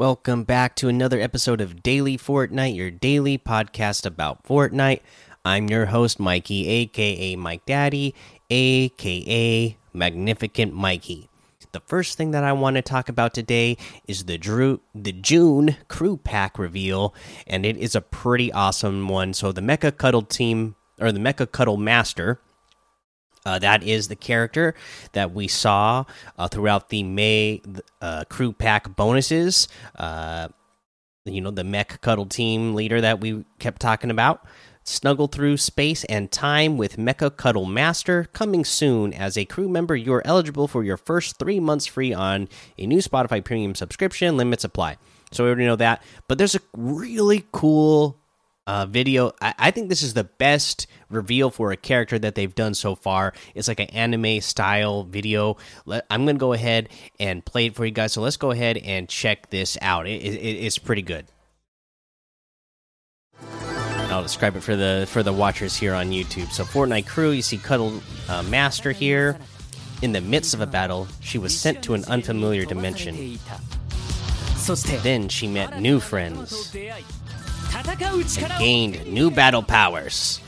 Welcome back to another episode of Daily Fortnite, your daily podcast about Fortnite. I'm your host, Mikey, aka Mike Daddy, aka Magnificent Mikey. The first thing that I want to talk about today is the Drew the June crew pack reveal, and it is a pretty awesome one. So the Mecha Cuddle team or the Mecha Cuddle Master uh, that is the character that we saw uh, throughout the May uh, crew pack bonuses. Uh, you know, the mech cuddle team leader that we kept talking about. Snuggle through space and time with Mecha Cuddle Master coming soon. As a crew member, you're eligible for your first three months free on a new Spotify Premium subscription. Limits apply. So we already know that. But there's a really cool uh, video. I, I, think this is the best reveal for a character that they've done so far. It's like an anime style video. Let, I'm gonna go ahead and play it for you guys. So let's go ahead and check this out. It, it, it's pretty good. I'll describe it for the for the watchers here on YouTube. So Fortnite crew, you see Cuddle uh, Master here. In the midst of a battle, she was sent to an unfamiliar dimension. Then she met new friends and gained new battle powers.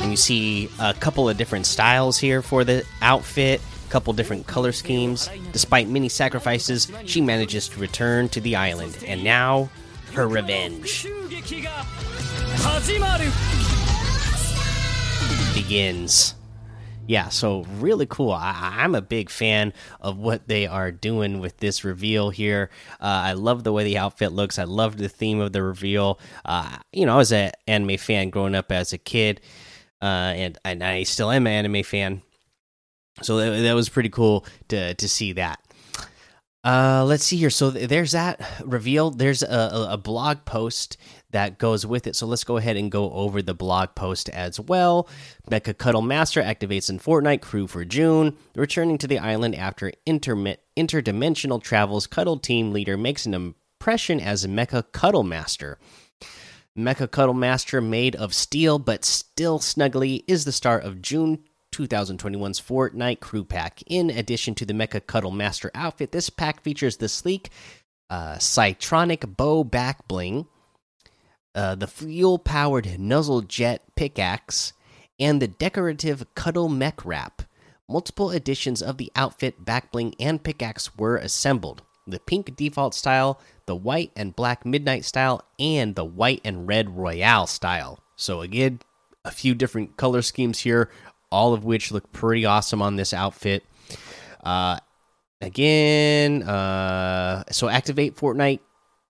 And you see a couple of different styles here for the outfit, a couple different color schemes. Despite many sacrifices, she manages to return to the island, and now her revenge begins yeah, so really cool. I, am a big fan of what they are doing with this reveal here. Uh, I love the way the outfit looks. I love the theme of the reveal. Uh, you know, I was an anime fan growing up as a kid, uh, and, and I still am an anime fan. So that, that was pretty cool to to see that. Uh, let's see here. So there's that reveal. There's a, a, blog post that goes with it. So let's go ahead and go over the blog post as well. Mecha Cuddle Master activates in Fortnite crew for June. Returning to the island after interdimensional travels, Cuddle team leader makes an impression as Mecha Cuddle Master. Mecha Cuddle Master, made of steel but still snuggly, is the start of June 2021's Fortnite Crew Pack. In addition to the Mecha Cuddle Master outfit, this pack features the sleek uh, Cytronic Bow Back Bling, uh, the fuel powered Nuzzle Jet Pickaxe, and the decorative Cuddle Mech Wrap. Multiple editions of the outfit, back bling, and pickaxe were assembled. The pink default style, the white and black midnight style, and the white and red royale style. So, again, a few different color schemes here all of which look pretty awesome on this outfit. Uh, again, uh, so activate Fortnite.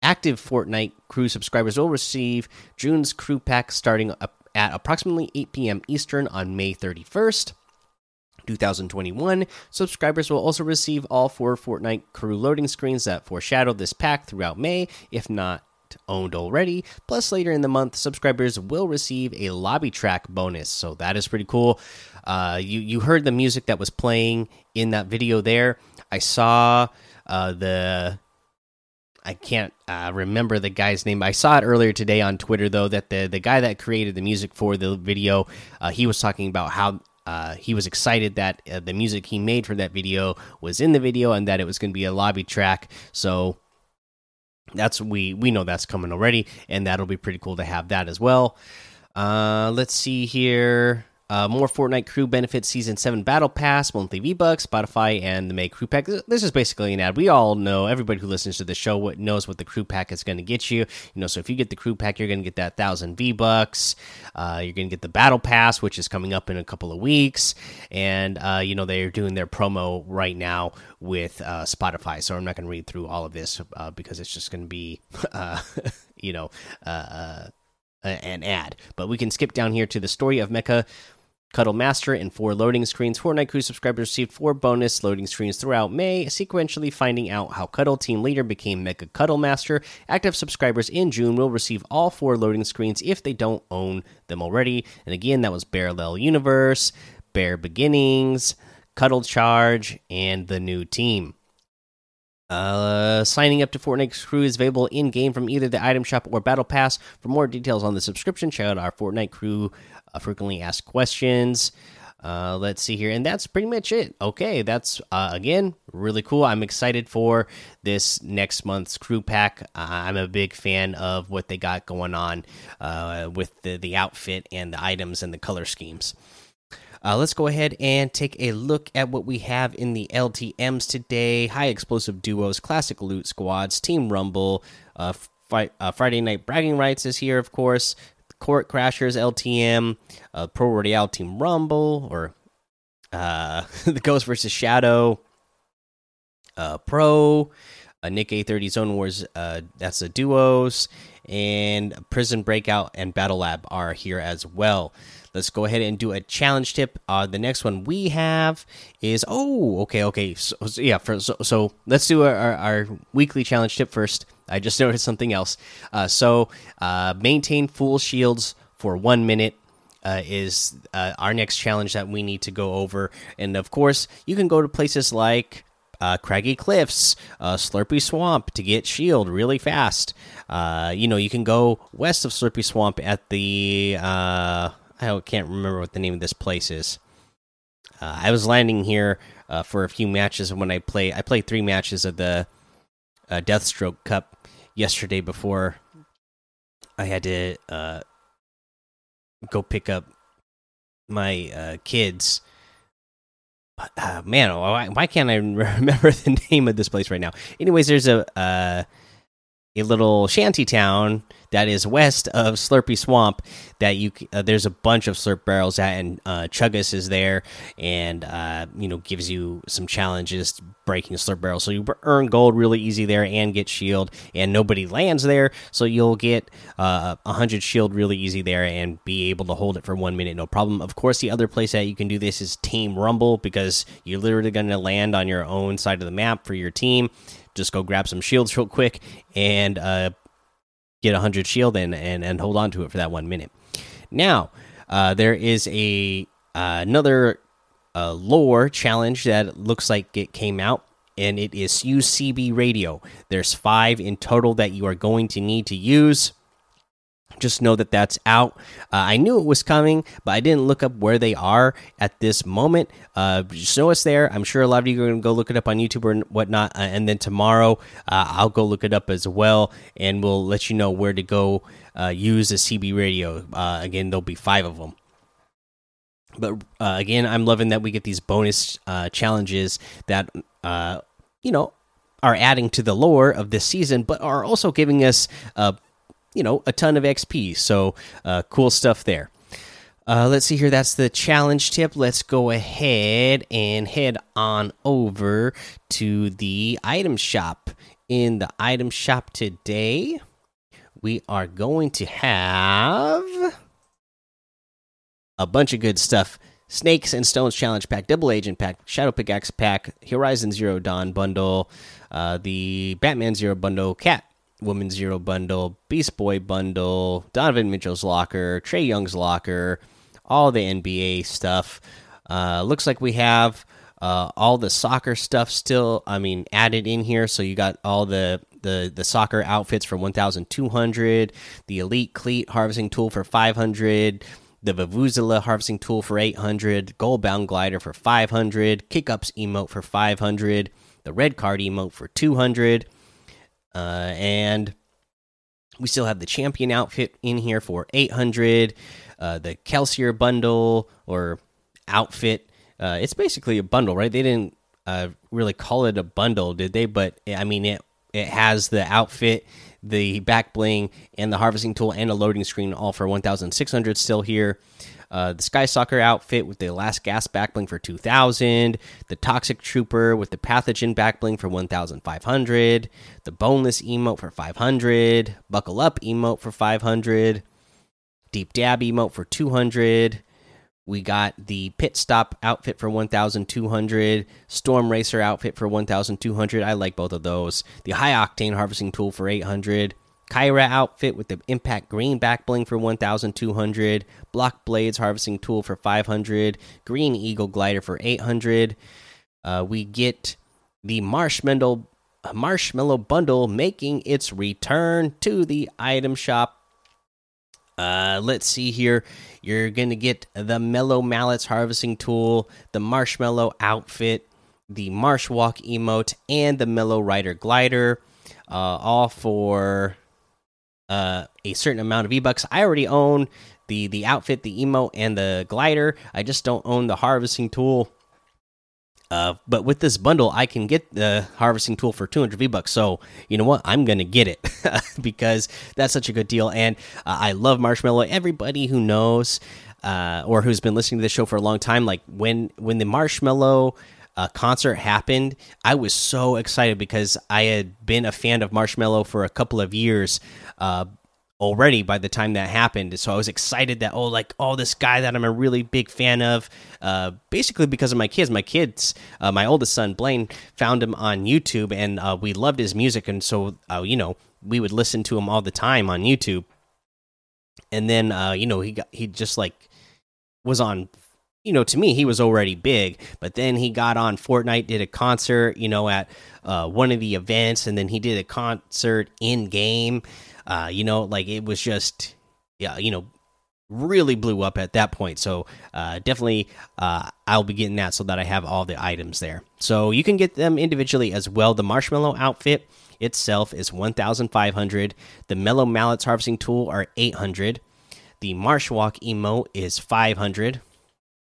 Active Fortnite crew subscribers will receive June's crew pack starting at approximately 8 p.m. Eastern on May 31st. 2021. Subscribers will also receive all four Fortnite crew loading screens that foreshadow this pack throughout May, if not owned already. Plus, later in the month, subscribers will receive a lobby track bonus. So that is pretty cool. Uh, you you heard the music that was playing in that video there. I saw uh, the. I can't uh, remember the guy's name. I saw it earlier today on Twitter, though, that the the guy that created the music for the video, uh, he was talking about how uh, he was excited that uh, the music he made for that video was in the video and that it was going to be a lobby track. So that's we we know that's coming already, and that'll be pretty cool to have that as well. Uh, let's see here. Uh, more Fortnite crew benefits season 7 battle pass, monthly V Bucks, Spotify, and the May crew pack. This is basically an ad. We all know, everybody who listens to the show knows what the crew pack is going to get you. You know, so if you get the crew pack, you're going to get that 1,000 V Bucks. Uh, you're going to get the battle pass, which is coming up in a couple of weeks. And, uh, you know, they're doing their promo right now with uh, Spotify. So I'm not going to read through all of this uh, because it's just going to be, uh, you know, an ad. But we can skip down here to the story of Mecha Cuddle Master and four loading screens. Fortnite Crew subscribers received four bonus loading screens throughout May, sequentially finding out how Cuddle Team Leader became Mecha Cuddle Master. Active subscribers in June will receive all four loading screens if they don't own them already. And again, that was Parallel Universe, Bare Beginnings, Cuddle Charge, and the new team. Uh, signing up to Fortnite Crew is available in game from either the item shop or Battle Pass. For more details on the subscription, check out our Fortnite Crew frequently asked questions. Uh, let's see here, and that's pretty much it. Okay, that's uh, again really cool. I'm excited for this next month's crew pack. Uh, I'm a big fan of what they got going on uh, with the the outfit and the items and the color schemes. Uh, let's go ahead and take a look at what we have in the LTMs today. High explosive duos, classic loot squads, Team Rumble, uh, uh, Friday Night Bragging Rights is here, of course. Court Crashers LTM, uh, Pro Royale Team Rumble, or uh, the Ghost versus Shadow uh, Pro, uh, Nick A30 Zone Wars, uh, that's the duos, and Prison Breakout and Battle Lab are here as well. Let's go ahead and do a challenge tip. Uh, the next one we have is oh, okay, okay, so, so yeah, for, so, so let's do our, our, our weekly challenge tip first. I just noticed something else. Uh, so uh, maintain full shields for one minute. Uh, is uh, our next challenge that we need to go over, and of course, you can go to places like uh, Craggy Cliffs, uh, Slurpy Swamp to get shield really fast. Uh, you know, you can go west of Slurpy Swamp at the uh, I can't remember what the name of this place is. Uh, I was landing here uh, for a few matches when I play. I played three matches of the Deathstroke Cup yesterday before I had to uh, go pick up my uh, kids. Uh, man, why, why, can't I remember the name of this place right now? Anyways, there's a uh, a little shanty town that is west of Slurpy Swamp. That you uh, there's a bunch of slurp barrels at, and uh, is there, and uh, you know gives you some challenges breaking slurp barrels. So you earn gold really easy there and get shield, and nobody lands there, so you'll get uh, hundred shield really easy there and be able to hold it for one minute no problem. Of course, the other place that you can do this is Team Rumble because you're literally going to land on your own side of the map for your team just go grab some shields real quick and uh, get a hundred shield and, and and hold on to it for that one minute. Now uh, there is a uh, another uh, lore challenge that looks like it came out. And it is UCB radio. There's five in total that you are going to need to use just know that that's out. Uh, I knew it was coming, but I didn't look up where they are at this moment. Uh, just know it's there. I'm sure a lot of you are going to go look it up on YouTube or whatnot. Uh, and then tomorrow, uh, I'll go look it up as well, and we'll let you know where to go uh, use a CB radio. Uh, again, there'll be five of them. But again, I'm loving that we get these bonus challenges that, you know, are adding to the lore of this season, but are also giving us you know a ton of XP. So uh, cool stuff there. Uh, let's see here. That's the challenge tip. Let's go ahead and head on over to the item shop. In the item shop today, we are going to have a bunch of good stuff. Snakes and Stones Challenge Pack, Double Agent Pack, Shadow Pickaxe Pack, Horizon Zero Dawn Bundle, uh, the Batman Zero Bundle, Cat Woman Zero bundle, Beast Boy bundle, Donovan Mitchell's locker, Trae Young's locker, all the NBA stuff. Uh, looks like we have uh, all the soccer stuff still. I mean, added in here. So you got all the the the soccer outfits for 1,200, the Elite Cleat harvesting tool for 500. The Vuvuzela harvesting tool for 800, Goalbound glider for 500, Kick Ups emote for 500, the red card emote for 200, uh, and we still have the champion outfit in here for 800. Uh, the Kelsier bundle or outfit. Uh, it's basically a bundle, right? They didn't uh, really call it a bundle, did they? But I mean, it it has the outfit, the back bling, and the harvesting tool, and a loading screen, all for 1,600 still here. Uh, the Sky Soccer outfit with the last gas backbling for 2000, the Toxic Trooper with the Pathogen backbling for 1500, the Boneless emote for 500, Buckle Up emote for 500, Deep Dab emote for 200. We got the Pit Stop outfit for 1200, Storm Racer outfit for 1200. I like both of those. The High Octane Harvesting Tool for 800. Kyra outfit with the Impact Green back bling for 1,200, Block Blades harvesting tool for 500, Green Eagle glider for 800. Uh, we get the Marshmello Marshmello bundle making its return to the item shop. Uh, let's see here. you're gonna get the Mellow Mallets harvesting tool, the Marshmello outfit, the Marsh Walk emote, and the Mellow Rider glider, uh, all for uh, a certain amount of V bucks. I already own the the outfit, the emote, and the glider. I just don't own the harvesting tool. Uh, but with this bundle, I can get the harvesting tool for 200 V bucks. So you know what? I'm gonna get it because that's such a good deal, and uh, I love Marshmello. Everybody who knows uh, or who's been listening to this show for a long time, like when when the Marshmello uh, concert happened, I was so excited because I had been a fan of Marshmello for a couple of years uh, already by the time that happened. So I was excited that oh, like oh, this guy that I'm a really big fan of, uh, basically because of my kids. My kids, uh, my oldest son Blaine, found him on YouTube, and uh, we loved his music, and so uh, you know we would listen to him all the time on YouTube. And then uh, you know he got he just like was on you know, to me, he was already big, but then he got on Fortnite, did a concert, you know, at uh, one of the events, and then he did a concert in game. Uh, you know, like it was just, yeah, you know, really blew up at that point. So uh, definitely, uh, I'll be getting that so that I have all the items there. So you can get them individually as well. The Marshmello outfit itself is 1,500. The mellow mallets harvesting tool are 800. The marsh walk emote is 500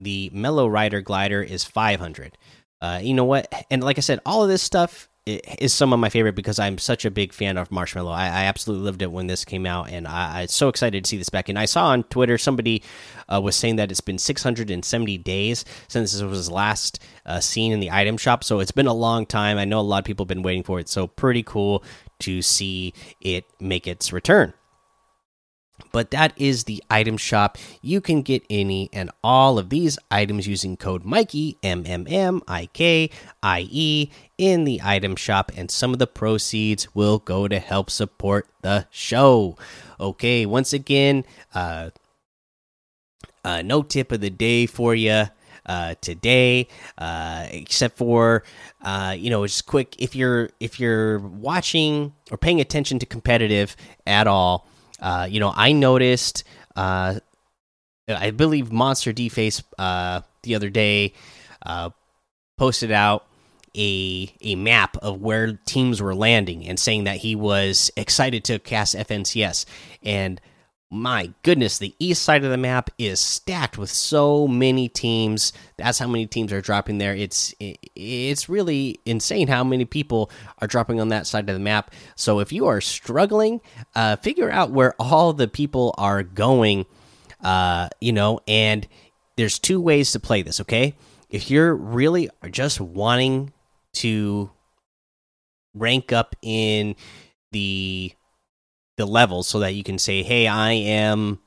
the Mellow Rider glider is 500. Uh, you know what? And like I said, all of this stuff is some of my favorite because I'm such a big fan of Marshmello. I, I absolutely loved it when this came out, and I, am so excited to see this back. And I saw on Twitter somebody uh, was saying that it's been 670 days since this was last uh, seen in the item shop, so it's been a long time. I know a lot of people have been waiting for it, so pretty cool to see it make its return but that is the item shop. You can get any and all of these items using code Mikey M M M I K I E in the item shop, and some of the proceeds will go to help support the show. Okay, once again, uh, uh no tip of the day for you. Uh, today, uh, except for uh, you know, just quick. If you're if you're watching or paying attention to competitive at all, uh, you know, I noticed. Uh, I believe MonsterDface uh, the other day uh, posted out a a map of where teams were landing and saying that he was excited to cast FNCS and my goodness, the east side of the map is stacked with so many teams. That's how many teams are dropping there. It's it's really insane how many people are dropping on that side of the map. So if you are struggling, uh, figure out where all the people are going. Uh, you know, and there's two ways to play this. Okay, if you're really just wanting to rank up in the the levels so that you can say, "Hey, I am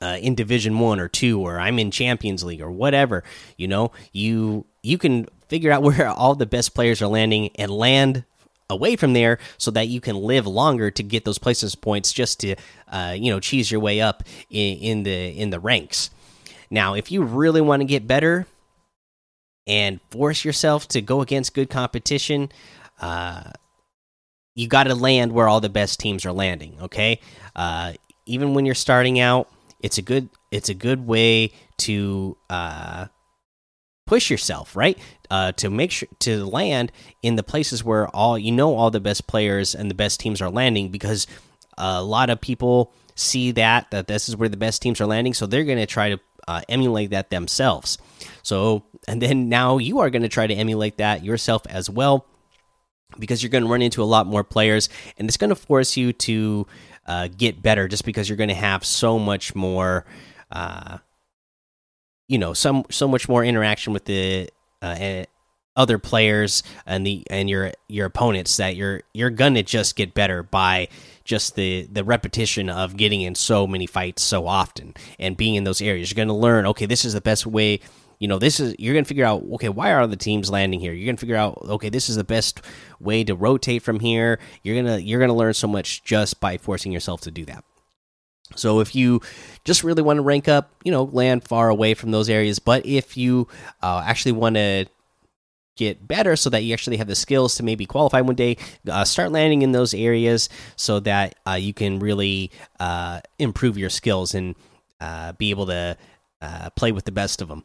uh, in Division One or two, or I'm in Champions League or whatever." You know, you you can figure out where all the best players are landing and land away from there so that you can live longer to get those places points just to uh, you know cheese your way up in, in the in the ranks. Now, if you really want to get better and force yourself to go against good competition, uh, you got to land where all the best teams are landing. Okay, uh, even when you're starting out, it's a good it's a good way to uh, push yourself, right? Uh, to make sure to land in the places where all you know all the best players and the best teams are landing, because a lot of people see that that this is where the best teams are landing, so they're going to try to uh, emulate that themselves. So, and then now you are going to try to emulate that yourself as well because you're going to run into a lot more players and it's going to force you to uh, get better just because you're going to have so much more uh, you know some so much more interaction with the uh, other players and the and your your opponents that you're you're going to just get better by just the the repetition of getting in so many fights so often and being in those areas. You're going to learn okay this is the best way you know this is you're gonna figure out okay why are the teams landing here? You're gonna figure out okay this is the best way to rotate from here. You're gonna you're gonna learn so much just by forcing yourself to do that. So if you just really want to rank up you know land far away from those areas but if you uh, actually want to get better so that you actually have the skills to maybe qualify one day uh, start landing in those areas so that uh, you can really uh, improve your skills and uh, be able to uh, play with the best of them.